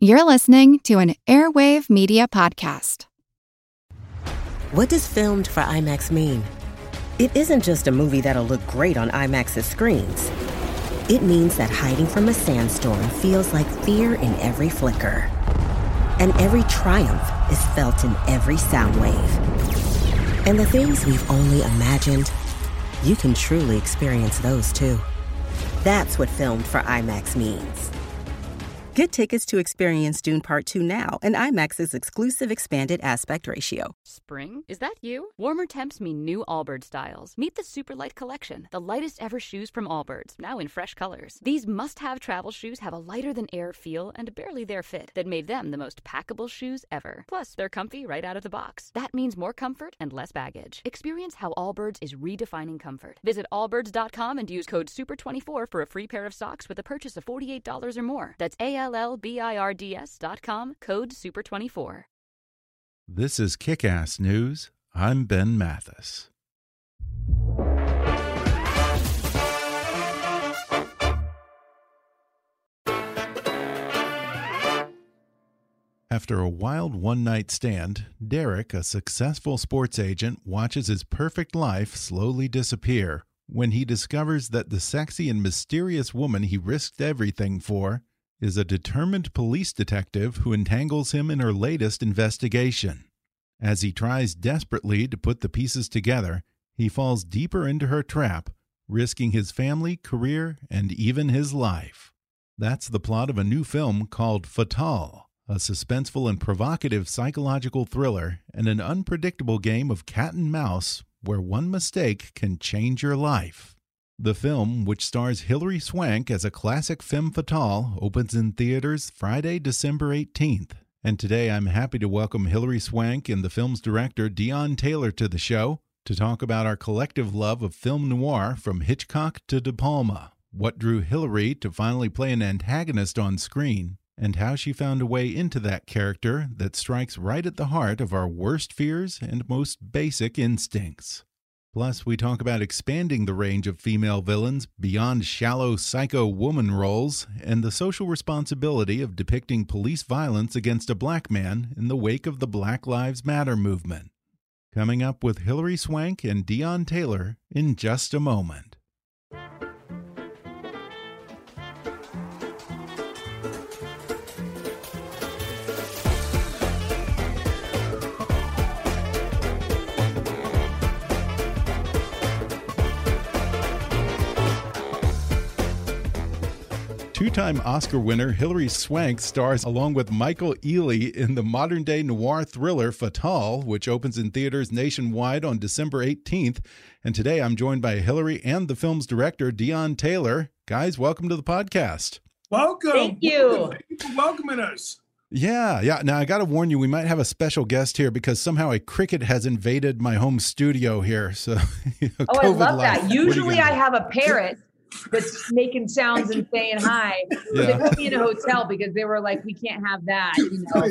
You're listening to an Airwave Media Podcast. What does filmed for IMAX mean? It isn't just a movie that'll look great on IMAX's screens. It means that hiding from a sandstorm feels like fear in every flicker. And every triumph is felt in every sound wave. And the things we've only imagined, you can truly experience those too. That's what filmed for IMAX means. Get tickets to experience Dune Part 2 now and IMAX's exclusive expanded aspect ratio. Spring? Is that you? Warmer temps mean new Allbirds styles. Meet the Superlight Collection, the lightest ever shoes from Allbirds, now in fresh colors. These must have travel shoes have a lighter than air feel and barely there fit that made them the most packable shoes ever. Plus, they're comfy right out of the box. That means more comfort and less baggage. Experience how Allbirds is redefining comfort. Visit allbirds.com and use code SUPER24 for a free pair of socks with a purchase of $48 or more. That's A L L B I R D S dot com, code SUPER24. This is Kick Ass News. I'm Ben Mathis. After a wild one night stand, Derek, a successful sports agent, watches his perfect life slowly disappear when he discovers that the sexy and mysterious woman he risked everything for is a determined police detective who entangles him in her latest investigation. As he tries desperately to put the pieces together, he falls deeper into her trap, risking his family, career, and even his life. That's the plot of a new film called Fatale, a suspenseful and provocative psychological thriller and an unpredictable game of cat and mouse where one mistake can change your life. The film, which stars Hilary Swank as a classic femme fatale, opens in theaters Friday, December 18th. And today I'm happy to welcome Hilary Swank and the film's director, Deon Taylor, to the show to talk about our collective love of film noir from Hitchcock to De Palma, what drew Hilary to finally play an antagonist on screen, and how she found a way into that character that strikes right at the heart of our worst fears and most basic instincts. Plus, we talk about expanding the range of female villains beyond shallow psycho woman roles and the social responsibility of depicting police violence against a black man in the wake of the Black Lives Matter movement. Coming up with Hilary Swank and Deon Taylor in just a moment. Two time Oscar winner Hilary Swank stars along with Michael Ealy in the modern day noir thriller Fatale, which opens in theaters nationwide on December 18th. And today I'm joined by Hilary and the film's director, Deon Taylor. Guys, welcome to the podcast. Welcome. Thank you. Thank you for welcoming us. Yeah, yeah. Now I got to warn you, we might have a special guest here because somehow a cricket has invaded my home studio here. So, you know, oh, I love that. Usually, I have a parrot that's making sounds and saying hi. Yeah. They put me in a hotel because they were like, we can't have that. You know,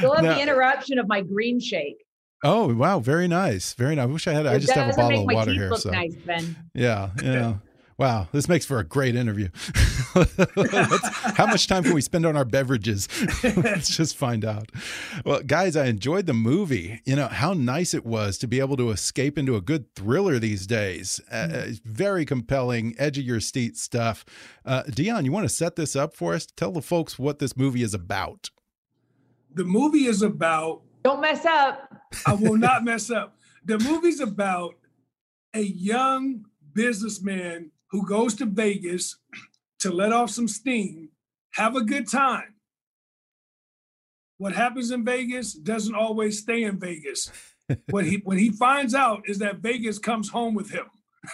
you'll have now, the interruption of my green shake. Oh wow, very nice, very nice. I wish I had. It I just have a bottle of water here. so nice, Ben. Yeah, yeah. Wow, this makes for a great interview. how much time can we spend on our beverages? Let's just find out. Well, guys, I enjoyed the movie. You know, how nice it was to be able to escape into a good thriller these days. Uh, mm-hmm. very compelling, edge of your seat stuff. Uh, Deon, you want to set this up for us? Tell the folks what this movie is about. The movie is about. Don't mess up. I will not mess up. The movie's about a young businessman who goes to Vegas to let off some steam, have a good time. What happens in Vegas doesn't always stay in Vegas. what he what he finds out is that Vegas comes home with him.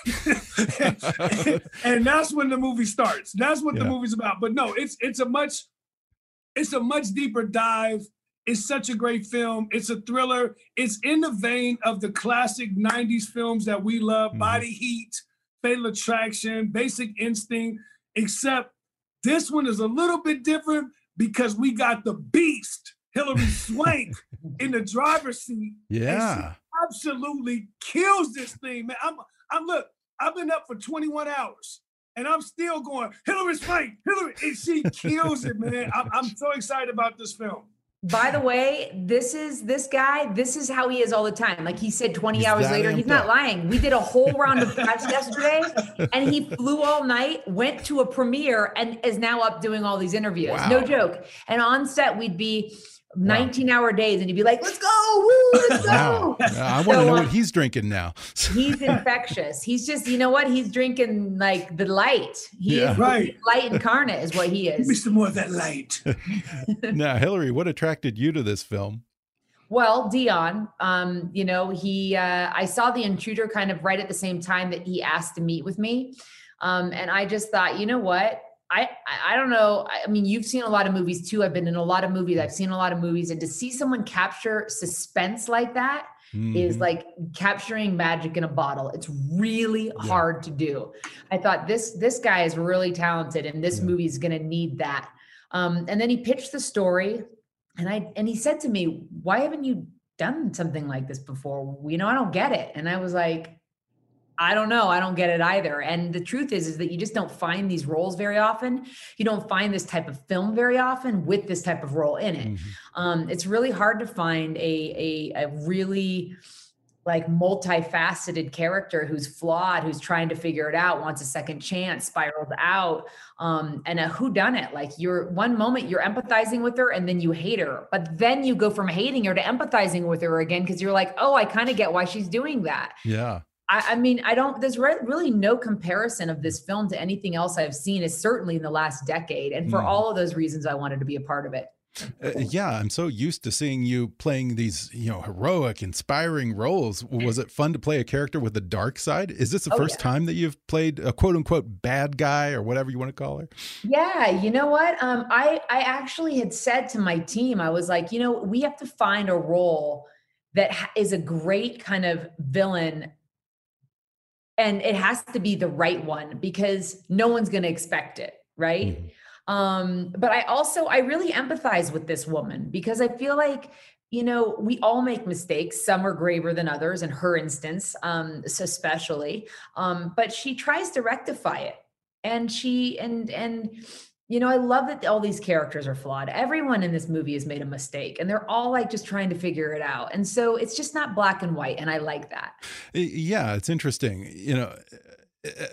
and, that's when the movie starts. That's what yeah. the movie's about. But no, it's it's a much it's a much deeper dive. It's such a great film. It's a thriller. It's in the vein of the classic 90s films that we love, mm-hmm. Body Heat, Fatal Attraction, Basic Instinct, except this one is a little bit different because we got the beast, Hilary Swank, in the driver's seat. Yeah. absolutely kills this thing, man. I'm I'm look, I've been up for 21 hours. and I'm still going, Hilary Swank, Hilary, and she kills it, man. I'm, I'm so excited about this film. By the way, this is this guy. This is how he is all the time. Like he said, 20 he's hours later, he's not lying. We did a whole round of press yesterday, and he flew all night, went to a premiere, and is now up doing all these interviews. Wow. No joke. And on set, we'd be 19 hour days and you'd be like, let's go, woo, let's go. Wow. I want to know uh, what he's drinking now. he's infectious. He's just, you know what? He's drinking like the light. He yeah. is right. light incarnate is what he is. Give me some more of that light. now, hilary what attracted you to this film? Well, Deon, um, you know, he, uh, I saw The Intruder kind of right at the same time that he asked to meet with me. Um, and I just thought, you know what? I I don't know. I mean, you've seen a lot of movies too. I've been in a lot of movies. I've seen a lot of movies, and to see someone capture suspense like that mm-hmm. is like capturing magic in a bottle. It's really yeah. hard to do. I thought this this guy is really talented, and this yeah. movie is going to need that. Um, and then he pitched the story, and I and he said to me, "Why haven't you done something like this before? You know, I don't get it." And I was like, I don't know. I don't get it either. And the truth is, is that you just don't find these roles very often. You don't find this type of film very often with this type of role in it. Mm-hmm. Um, it's really hard to find a, a, a really like multifaceted character who's flawed, who's trying to figure it out, wants a second chance, spiraled out, um, and a who done it. Like you're one moment you're empathizing with her and then you hate her, but then you go from hating her to empathizing with her again because you're like, oh, I kind of get why she's doing that. Yeah. I, I mean, I don't, there's re- really no comparison of this film to anything else I've seen, is certainly in the last decade. And for mm. all of those reasons, I wanted to be a part of it. Uh, yeah, I'm so used to seeing you playing these, you know, heroic, inspiring roles. Was it fun to play a character with a dark side? Is this the oh, first yeah. time that you've played a quote unquote bad guy or whatever you want to call her? Yeah, you know what? Um, I I actually had said to my team, I was like, you know, we have to find a role that is a great kind of villain and it has to be the right one because no one's going to expect it right? Mm-hmm. um but i also i really empathize with this woman because i feel like you know we all make mistakes. Some are graver than others in her instance um especially. Um but she tries to rectify it. And she and and you know, I love that all these characters are flawed. Everyone in this movie has made a mistake and they're all like just trying to figure it out. And so it's just not black and white. And I like that. Yeah, it's interesting. You know,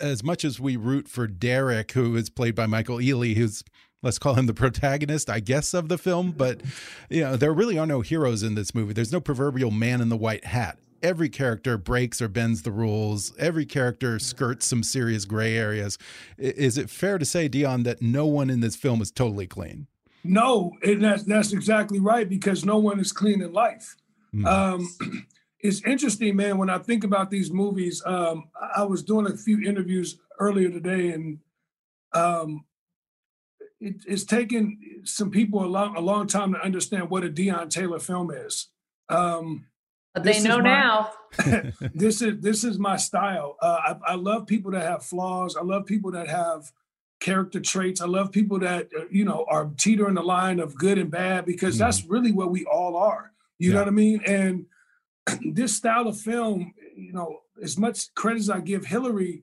as much as we root for Derek, who is played by Michael Ealy, who's let's call him the protagonist, I guess, of the film. But you know, there really are no heroes in this movie. There's no proverbial man in the white hat every character breaks or bends the rules. Every character skirts some serious gray areas. Is it fair to say, Deon, that no one in this film is totally clean? No, and that's that's exactly right because no one is clean in life. Mm. Um, it's interesting, man. When I think about these movies, um, I was doing a few interviews earlier today, and um, it, it's taken some people a long a long time to understand what a Deon Taylor film is. Um, but they know my, now. this is this is my style. Uh, I, I, love people that have flaws. I love people that have character traits. I love people that uh, you know are teetering the line of good and bad because mm. that's really what we all are. You yeah. know what I mean? And this style of film, you know, as much credit as I give Hilary,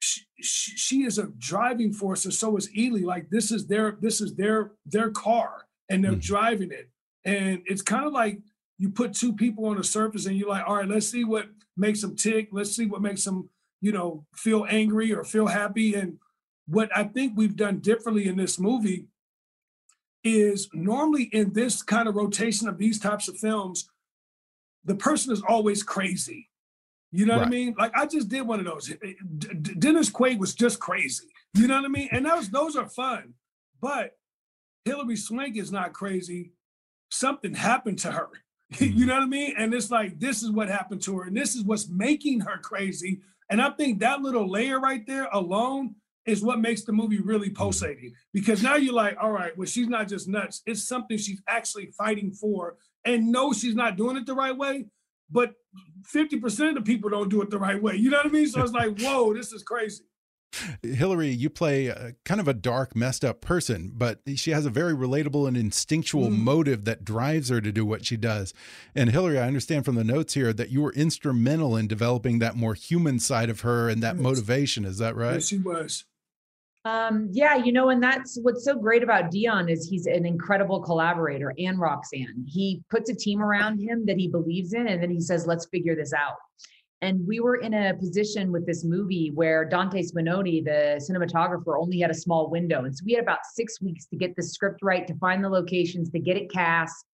she, she, is a driving force, and so is Ealy. Like this is their this is their their car, and they're mm. driving it. And it's kind of like you put two people on the surface and you're like, all right, let's see what makes them tick. Let's see what makes them, you know, feel angry or feel happy. And what I think we've done differently in this movie is normally in this kind of rotation of these types of films, the person is always crazy. You know right. what I mean? Like I just did one of those. Dennis Quaid was just crazy. You know what I mean? And those those are fun. But Hilary Swank is not crazy. Something happened to her. Mm-hmm. you know what I mean? And it's like, this is what happened to her. And this is what's making her crazy. And I think that little layer right there alone is what makes the movie really mm-hmm. pulsating. Because now you're like, all right, well, she's not just nuts. It's something she's actually fighting for. And no, she's not doing it the right way. But 50% of the people don't do it the right way. You know what I mean? So it's like, whoa, this is crazy. Hilary, you play a, kind of a dark, messed up person, but she has a very relatable and instinctual mm. motive that drives her to do what she does. And Hilary, I understand from the notes here that you were instrumental in developing that more human side of her and that yes. motivation. Is that right? Yes, she was. Um, yeah, you know, and that's what's so great about Deon is he's an incredible collaborator and Roxanne. He puts a team around him that he believes in, and then he says, let's figure this out. And we were in a position with this movie where Dante Spinotti, the cinematographer, only had a small window. And so we had about six weeks to get the script right, to find the locations, to get it cast.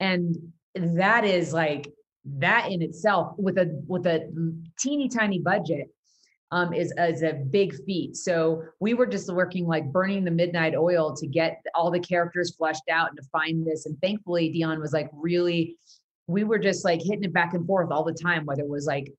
And that is like that in itself with a with a teeny tiny budget um, is, is a big feat. So we were just working like burning the midnight oil to get all the characters fleshed out and to find this. And thankfully, Deon was like really, we were just like hitting it back and forth all the time, whether it was like,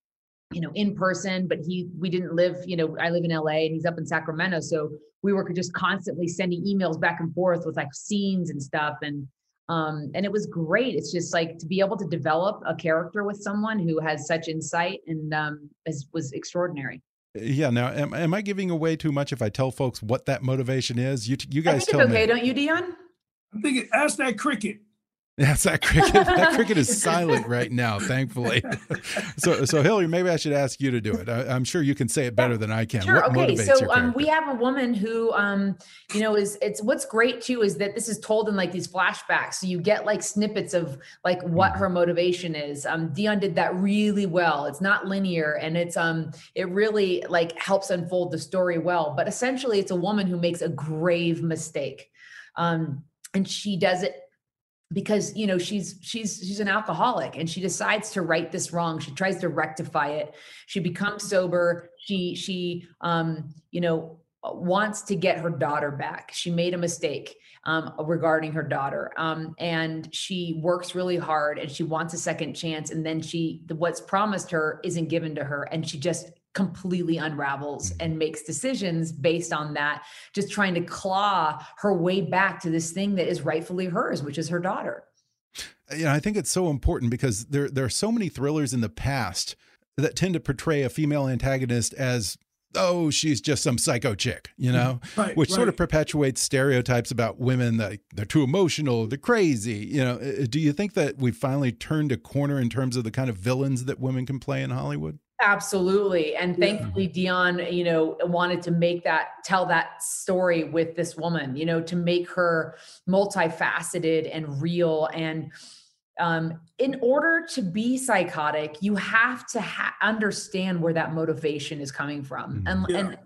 you know, in person, but he, we didn't live, you know, I live in LA and he's up in Sacramento. So we were just constantly sending emails back and forth with like scenes and stuff. And, um, and it was great. It's just like to be able to develop a character with someone who has such insight and um, is, was extraordinary. Yeah. Now, am, am I giving away too much if I tell folks what that motivation is? You you guys tell okay, me. don't you, Deon? I'm thinking. Ask that cricket. That's that cricket. that cricket is silent right now, thankfully. so, so Hilary, maybe I should ask you to do it. I, am sure you can say it better than I can. Sure. What okay. So, um, we have a woman who, um, you know, is it's what's great too is that this is told in like these flashbacks. So you get like snippets of like what mm-hmm. her motivation is. Um, Deon did that really well. It's not linear, and it's um, it really like helps unfold the story well. But essentially, it's a woman who makes a grave mistake. Um, and she does it because you know she's she's she's an alcoholic and she decides to right this wrong. She tries to rectify it. She becomes sober. She she um you know wants to get her daughter back. She made a mistake um, regarding her daughter um, and she works really hard and she wants a second chance. And then she what's promised her isn't given to her. And she just completely unravels mm-hmm. and makes decisions based on that, just trying to claw her way back to this thing that is rightfully hers, which is her daughter. You know, I think it's so important because there there are so many thrillers in the past that tend to portray a female antagonist as oh she's just some psycho chick you know right, which right. sort of perpetuates stereotypes about women that they're too emotional they're crazy you know uh, do you think that we finally turned a corner in terms of the kind of villains that women can play in hollywood Absolutely. And thankfully, Deon, you know, wanted to make that, tell that story with this woman, you know, to make her multifaceted and real. And um, in order to be psychotic, you have to ha- understand where that motivation is coming from. Mm-hmm. And, yeah. and,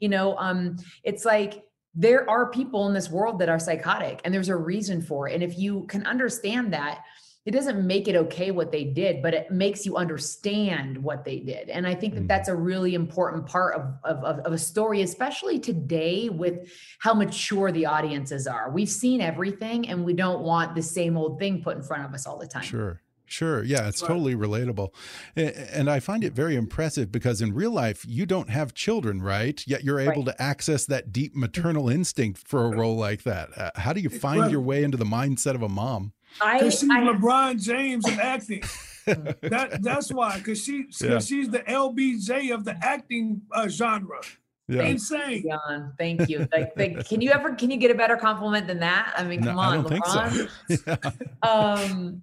you know, um, it's like, there are people in this world that are psychotic and there's a reason for it. And if you can understand that, it doesn't make it okay what they did, but it makes you understand what they did. And I think that mm-hmm. that's a really important part of, of, of, a story, especially today with how mature the audiences are. We've seen everything and we don't want the same old thing put in front of us all the time. Sure. Sure. Yeah, it's totally relatable. And I find it very impressive because in real life, you don't have children, right? Yet you're able right. to access that deep maternal instinct for a role like that. Uh, how do you find right. your way into the mindset of a mom? Because she's I, LeBron James of acting. that that's why. Because she yeah. she's the LBJ of the acting uh, genre. Yeah. Insane. John, thank you. Like, like, can you ever can you get a better compliment than that? I mean, come no, on, LeBron. So. yeah. Um,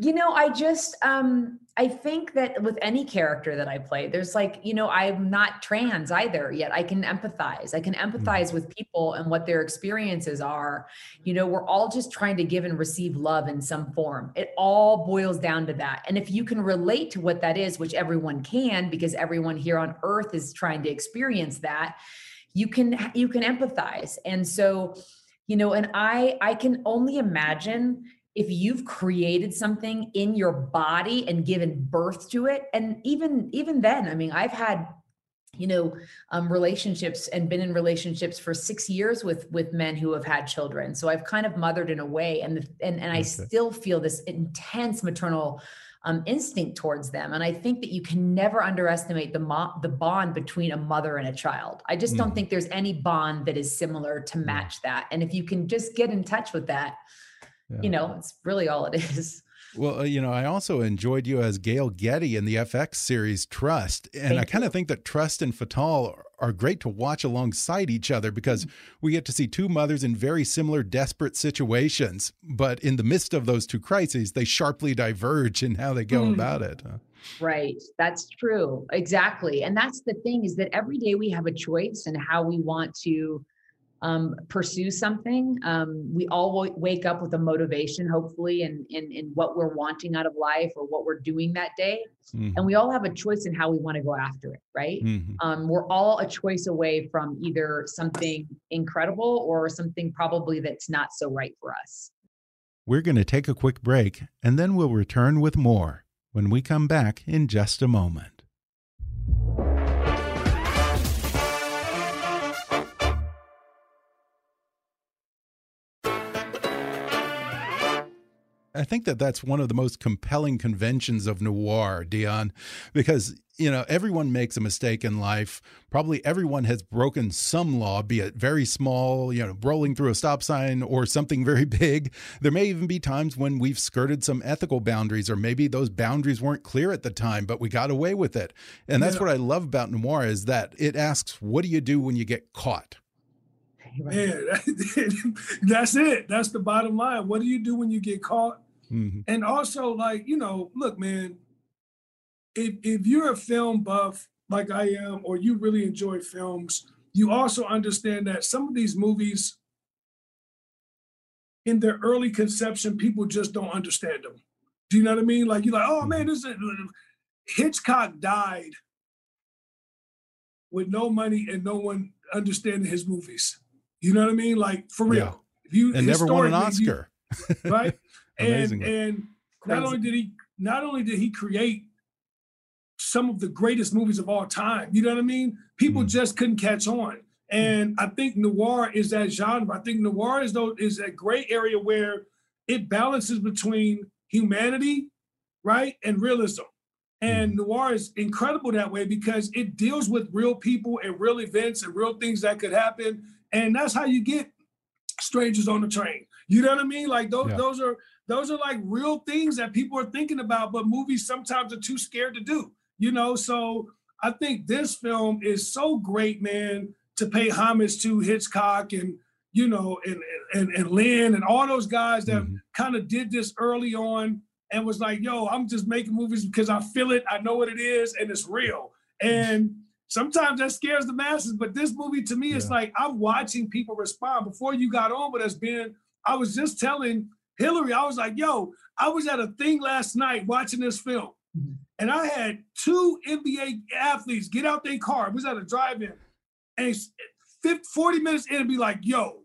you know, I just um I think that with any character that I play, there's like, you know, I'm not trans either, yet I can empathize. I can mm-hmm. empathize with people and what their experiences are. You know, we're all just trying to give and receive love in some form. It all boils down to that. And if you can relate to what that is, which everyone can because everyone here on earth is trying to experience that, you can you can empathize. And so, you know, and I I can only imagine if you've created something in your body and given birth to it and even even then i mean i've had you know um, relationships and been in relationships for six years with with men who have had children. So i've kind of mothered in a way and and, and i still feel this intense maternal um, instinct towards them. And i think that you can never underestimate the mo- the bond between a mother and a child. I just mm. don't think there's any bond that is similar to match that. And if you can just get in touch with that yeah. you know, it's really all it is. Well, uh, you know, I also enjoyed you as Gail Getty in the FX series Trust. And Thank I kind of think that Trust and Fatale are great to watch alongside each other because mm -hmm. we get to see two mothers in very similar desperate situations. But in the midst of those two crises, they sharply diverge in how they go mm about it. Right. That's true. Exactly. And that's the thing is that every day we have a choice in how we want to um, pursue something. Um, we all wake up with a motivation, hopefully, in, in, in what we're wanting out of life or what we're doing that day. Mm-hmm. And we all have a choice in how we want to go after it, right? Mm-hmm. Um, we're all a choice away from either something incredible or something probably that's not so right for us. We're going to take a quick break and then we'll return with more when we come back in just a moment. I think that that's one of the most compelling conventions of noir, Deon, because you know everyone makes a mistake in life. Probably everyone has broken some law, be it very small, you know, rolling through a stop sign or something very big. There may even be times when we've skirted some ethical boundaries, or maybe those boundaries weren't clear at the time, but we got away with it. And that's yeah. what I love about noir is that it asks, "What do you do when you get caught?" Man, that's it. That's the bottom line. What do you do when you get caught? Mm-hmm. And also, like, you know, look, man, if if you're a film buff like I am, or you really enjoy films, you also understand that some of these movies in their early conception, people just don't understand them. Do you know what I mean? Like you're like, oh man, mm-hmm. this is Hitchcock died with no money and no one understanding his movies. You know what I mean? Like for real. Yeah. If you and never won an Oscar. You, right? and and not only did he not only did he create some of the greatest movies of all time, you know what I mean? People mm. just couldn't catch on. And I think noir is that genre. I think noir is though is a gray area where it balances between humanity, right, and realism. And mm. noir is incredible that way because it deals with real people and real events and real things that could happen. And that's how you get strangers on the train. You know what I mean? Like those, yeah. those are those are like real things that people are thinking about, but movies sometimes are too scared to do, you know? So I think this film is so great, man, to pay homage to Hitchcock and, you know, and, and, and Lyne and all those guys that mm-hmm. kind of did this early on and was like, yo, I'm just making movies because I feel it, I know what it is, and it's real. And sometimes that scares the masses, but this movie to me yeah. is like I'm watching people respond. Before you got on with us, Ben, I was just telling Hilary, I was like, yo, I was at a thing last night watching this film, mm-hmm. and I had two NBA athletes get out their car. It was at a drive-in, and 50, 40 minutes in, and be like, yo,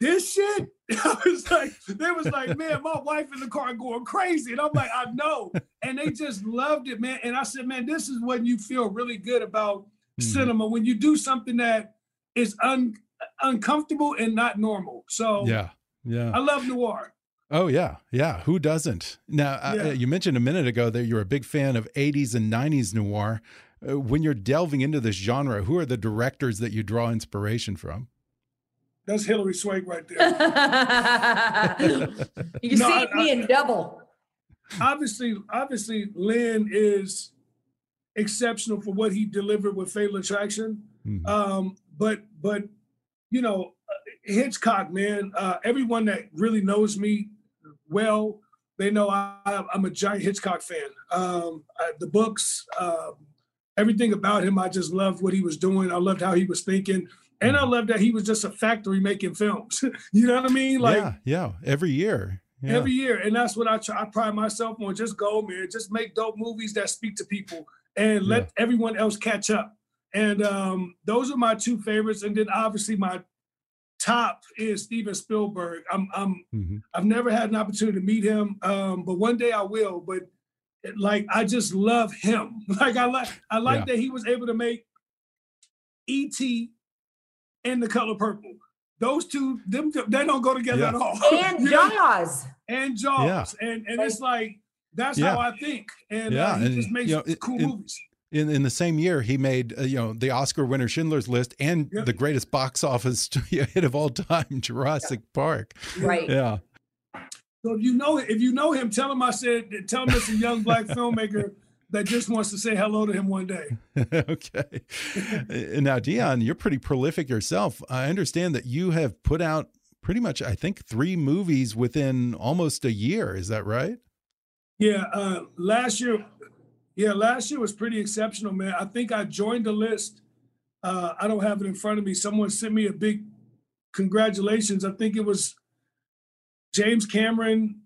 this shit. I was like, they was like, man, my wife in the car going crazy. And I'm like, I know. And they just loved it, man. And I said, man, this is when you feel really good about mm-hmm. cinema, when you do something that is un- uncomfortable and not normal. So yeah. Yeah. I love noir. Oh yeah, yeah. Who doesn't? Now uh, yeah. uh, you mentioned a minute ago that you're a big fan of '80s and '90s noir. Uh, when you're delving into this genre, who are the directors that you draw inspiration from? That's Hilary Swank right there. you no, see I, me I, in double. Obviously, obviously, Lyne is exceptional for what he delivered with Fatal Attraction. Mm -hmm. um, but but you know, Hitchcock, man. Uh, everyone that really knows me well, they know I, am a giant Hitchcock fan. Um, I, the books, uh, everything about him, I just loved what he was doing. I loved how he was thinking. And I mm-hmm. loved that he was just a factory making films. you know what I mean? Like yeah, yeah. Every year. Yeah. Every year. And that's what I try. I pride myself on. Just go, man. Just make dope movies that speak to people and let yeah. everyone else catch up. And um, those are my two favorites. And then obviously my top is Steven Spielberg. I'm, I'm mm-hmm. I've never had an opportunity to meet him, um, but one day I will. But like, I just love him. Like, I like, I like yeah. that he was able to make E.T. and The Color Purple. Those two, them, they don't go together yeah. at all. And Jaws. and Jaws, yeah. and and it's like that's how I think. And uh, he and, just makes you know, cool it, movies in in the same year he made uh, you know the Oscar winner Schindler's List and yep. the greatest box office hit of all time Jurassic. Park. Right. Yeah. So if you know if you know him, tell him I said tell him it's a young black filmmaker that just wants to say hello to him one day. okay. now Deon, you're pretty prolific yourself. I understand that you have put out pretty much I think 3 movies within almost a year, is that right? Yeah, uh, last year yeah, last year was pretty exceptional, man. I think I joined the list. Uh, I don't have it in front of me. Someone sent me a big congratulations. I think it was James Cameron,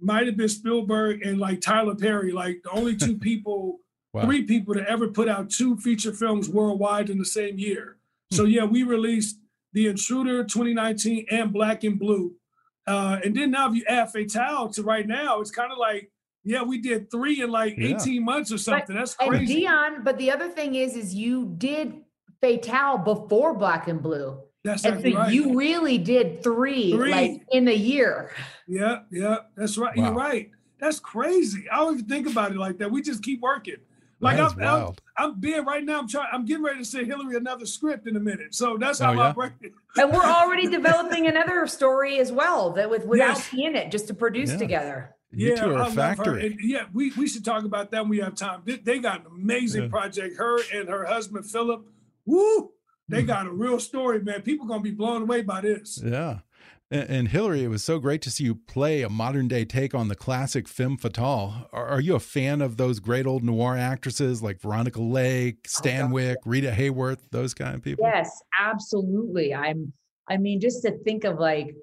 might have been Spielberg, and like Tyler Perry, like the only two people, wow. three people to ever put out two feature films worldwide in the same year. Hmm. So yeah, we released The Intruder 2019 and Black and Blue. Uh, and then now if you add Fatale to right now, it's kind of like yeah, we did three in like yeah. 18 months or something. But, That's crazy. And Deon, but the other thing is, is you did Fatale before Black and Blue. That's and so right. you really did three, three, like in a year. Yeah, yeah, that's right. Wow. You're right. That's crazy. I don't even think about it like that. We just keep working. Like I'm, I'm, I'm, being right now. I'm trying. I'm getting ready to send Hilary another script in a minute. So that's how oh, yeah? I break it. And we're already developing another story as well that with without yes. in it, just to produce yeah. together. You yeah, two are a factory. yeah, we, we should talk about that when we have time. They, they got an amazing yeah. project. Her and her husband Philip. Woo! They mm-hmm. got a real story, man. People are gonna be blown away by this. Yeah. And, Hilary, it was so great to see you play a modern day take on the classic femme fatale. Are, are you a fan of those great old noir actresses like Veronica Lake, oh, Stanwyck, Rita Hayworth, those kind of people? Yes, absolutely. I'm. I mean, just to think of like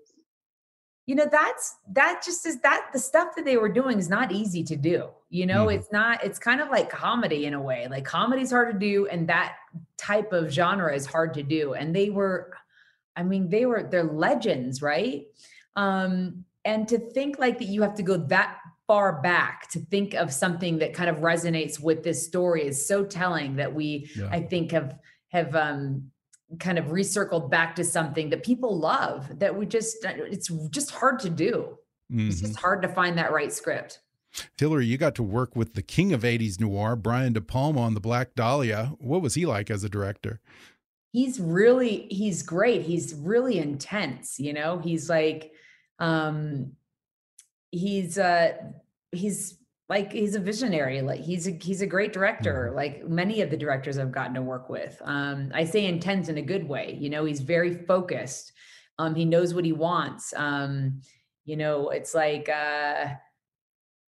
you know that's that just is that the stuff that they were doing is not easy to do you know mm-hmm. it's not it's kind of like comedy in a way like comedy's hard to do and that type of genre is hard to do and they were i mean they were they're legends right um and to think like that you have to go that far back to think of something that kind of resonates with this story is so telling that we yeah. i think have have um kind of recircled back to something that people love that we just it's just hard to do. Mm-hmm. it's just mm-hmm. hard to find that right script. Hilary you got to work with the king of 80s noir brian de palma on the black dahlia. What was he like as a director? He's really he's great. He's really intense you know? He's like um he's uh he's like he's a visionary like he's a he's a great director mm-hmm. like many of the directors i've gotten to work with um i say intense in a good way you know he's very focused um he knows what he wants um you know it's like uh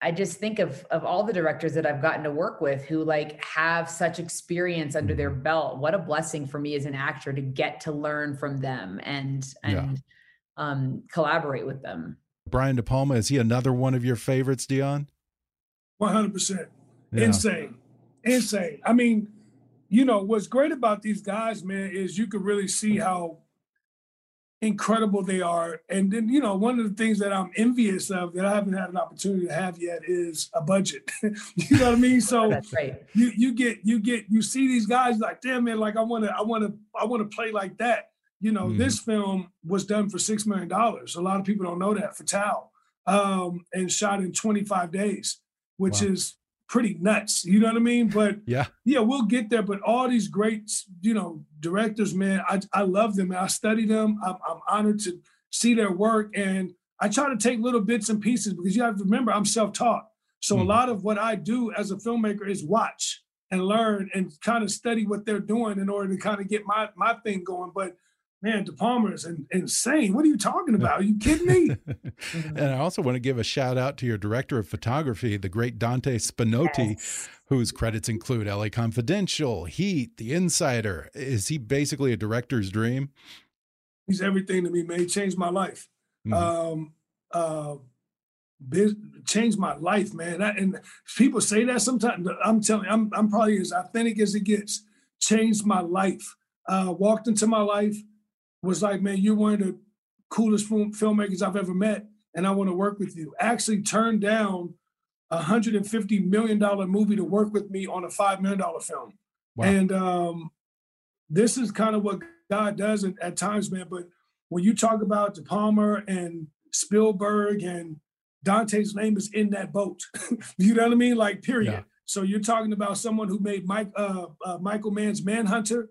I just think of of all the directors that I've gotten to work with who like have such experience under their mm-hmm. belt. What a blessing for me as an actor to get to learn from them and and yeah. um collaborate with them. Brian De Palma is he another one of your favorites, Deon? 100%. Yeah. Insane. Insane. I mean, you know, what's great about these guys, man, is you can really see how incredible they are. And then, you know, one of the things that I'm envious of that I haven't had an opportunity to have yet is a budget. you know what I mean? So That's right. you you get you get you see these guys like, damn man, like I wanna I wanna I wanna play like that. You know, mm-hmm. this film was done for six million dollars. A lot of people don't know that Fatale. Um, and shot in 25 days which wow. is pretty nuts. You know what I mean? But yeah, yeah, we'll get there. But all these great, you know, directors, man, I, I love them. I study them. I'm, I'm honored to see their work. And I try to take little bits and pieces because you have to remember I'm self-taught. So mm-hmm. a lot of what I do as a filmmaker is watch and learn and kind of study what they're doing in order to kind of get my my thing going. But man, De Palma is insane. What are you talking about? Are you kidding me? and I also want to give a shout out to your director of photography, the great Dante Spinotti, yes. whose credits include LA Confidential, Heat, The Insider. Is he basically a director's dream? He's everything to me, man. He changed my life. Mm -hmm. Um, uh, changed my life, man. That, and people say that sometimes. I'm telling you, I'm, I'm probably as authentic as it gets. Changed my life. Uh, walked into my life was like, man, you're one of the coolest film, filmmakers I've ever met, and I want to work with you. Actually turned down a $150 million movie to work with me on a $5 million film. Wow. And um, this is kind of what God does at, at, times, man. But when you talk about De Palma and Spielberg and Dante's name is in that boat. you know what I mean? Like, period. Yeah. So you're talking about someone who made Mike uh, uh, Michael Mann's Manhunter,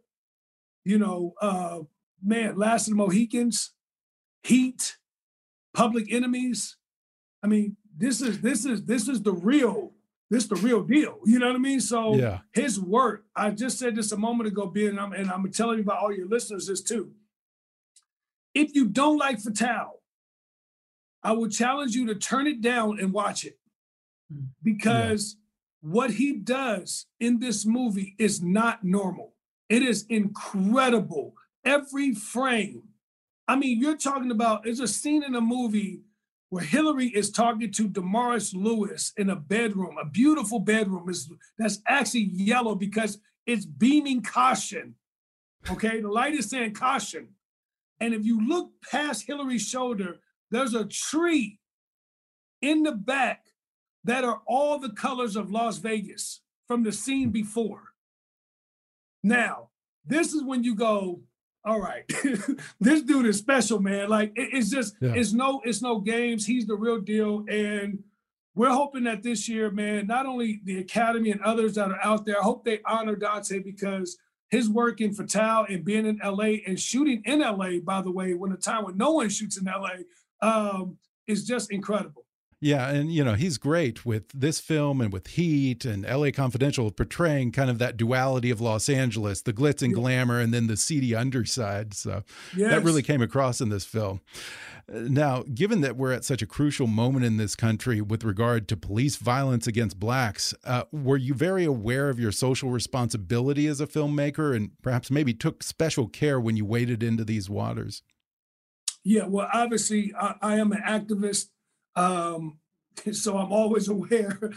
you know, uh, man, Last of the Mohicans, Heat, Public Enemies. I mean, this is this is this is the real this is the real deal. You know what I mean? So yeah. his work. I just said this a moment ago, Ben, and I'm, and I'm telling you about all your listeners this too. If you don't like Fatale, I will challenge you to turn it down and watch it hmm. because yeah. what he does in this movie is not normal. It is incredible every frame I mean, you're talking about there's a scene in a movie where Hilary is talking to Damaris Lewis in a bedroom, a beautiful bedroom is that's actually yellow because it's beaming caution. Okay, the light is saying caution. And if you look past Hilary's shoulder, there's a tree in the back that are all the colors of Las Vegas from the scene before. Now, this is when you go, all right, this dude is special, man. Like it, it's just, yeah. it's no, it's no games. He's the real deal. And we're hoping that this year, man, not only the Academy and others that are out there, I hope they honor Dante because his work in Fatale and being in LA and shooting in LA, by the way, when a time when no one shoots in LA, um, is just incredible. Yeah, and you know he's great with this film and with Heat and L.A. Confidential, portraying kind of that duality of Los Angeles, the glitz and glamour, and then the seedy underside. So yes. that really came across in this film. Now, given that we're at such a crucial moment in this country with regard to police violence against blacks, uh, were you very aware of your social responsibility as a filmmaker, and perhaps maybe took special care when you waded into these waters? Yeah, well, obviously, I, I am an activist um, so I'm always aware.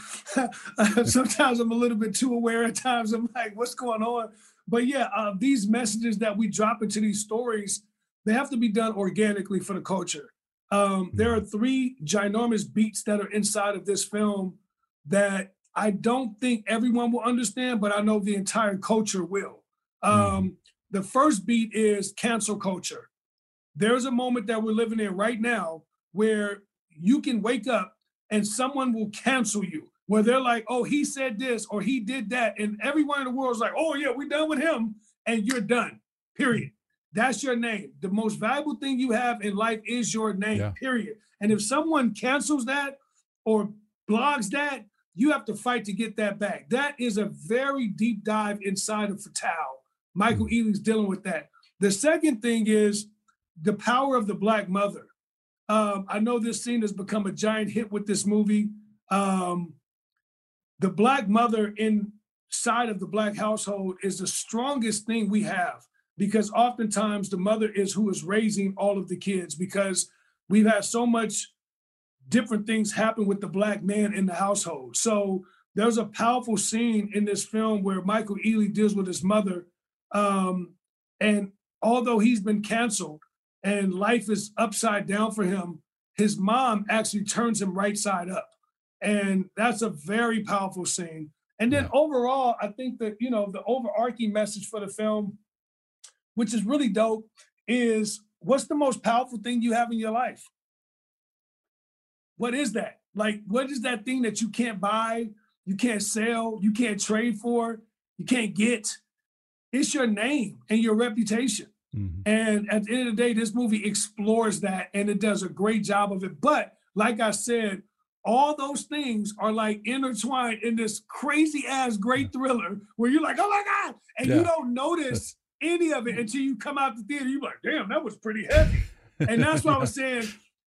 Sometimes I'm a little bit too aware. At times I'm like, what's going on? But yeah, uh, these messages that we drop into these stories, they have to be done organically for the culture. Um, there are three ginormous beats that are inside of this film that I don't think everyone will understand, but I know the entire culture will. Um, the first beat is cancel culture. There's a moment that we're living in right now where you can wake up and someone will cancel you where they're like, oh, he said this or he did that. And everyone in the world is like, oh, yeah, we're done with him. And you're done, period. That's your name. The most valuable thing you have in life is your name, yeah. period. And if someone cancels that or blogs that, you have to fight to get that back. That is a very deep dive inside of Fatale. Michael mm-hmm. Ealy's dealing with that. The second thing is the power of the Black mother. Um, I know this scene has become a giant hit with this movie. Um, the black mother inside of the black household is the strongest thing we have because oftentimes the mother is who is raising all of the kids because we've had so much different things happen with the black man in the household. So there's a powerful scene in this film where Michael Ealy deals with his mother. Um, and although he's been canceled, and life is upside down for him, his mom actually turns him right side up. And that's a very powerful scene. And then yeah. overall, I think that, you know, the overarching message for the film, which is really dope, is what's the most powerful thing you have in your life? What is that? Like, what is that thing that you can't buy, you can't sell, you can't trade for, you can't get? It's your name and your reputation. Mm-hmm. And at the end of the day, this movie explores that and it does a great job of it. But like I said, all those things are like intertwined in this crazy ass great thriller where you're like, oh my God. And yeah. you don't notice any of it until you come out the theater. You're like, damn, that was pretty heavy. And that's what I was saying.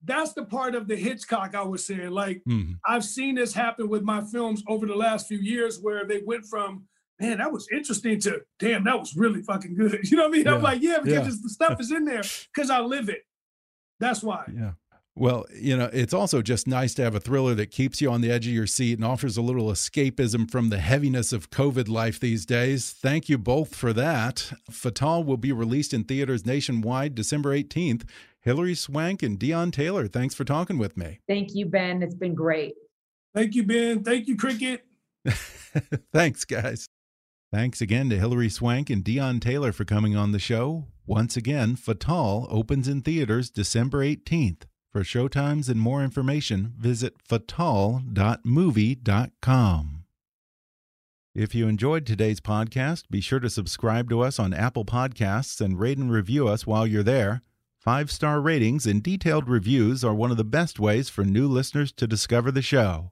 That's the part of the Hitchcock I was saying. Like, mm-hmm. I've seen this happen with my films over the last few years where they went from man, that was interesting to damn, that was really fucking good. You know what I mean? Yeah. I'm like, yeah, because yeah. the stuff is in there because I live it. That's why. Yeah. Well, you know, it's also just nice to have a thriller that keeps you on the edge of your seat and offers a little escapism from the heaviness of COVID life these days. Thank you both for that. Fatale will be released in theaters nationwide December 18th. Hilary Swank and Deon Taylor, thanks for talking with me. Thank you, Ben. It's been great. Thank you, Ben. Thank you, Cricket. thanks, guys. Thanks again to Hilary Swank and Deon Taylor for coming on the show. Once again, Fatale opens in theaters December 18th. For showtimes and more information, visit fatale.movie.com. If you enjoyed today's podcast, be sure to subscribe to us on Apple Podcasts and rate and review us while you're there. Five star ratings and detailed reviews are one of the best ways for new listeners to discover the show.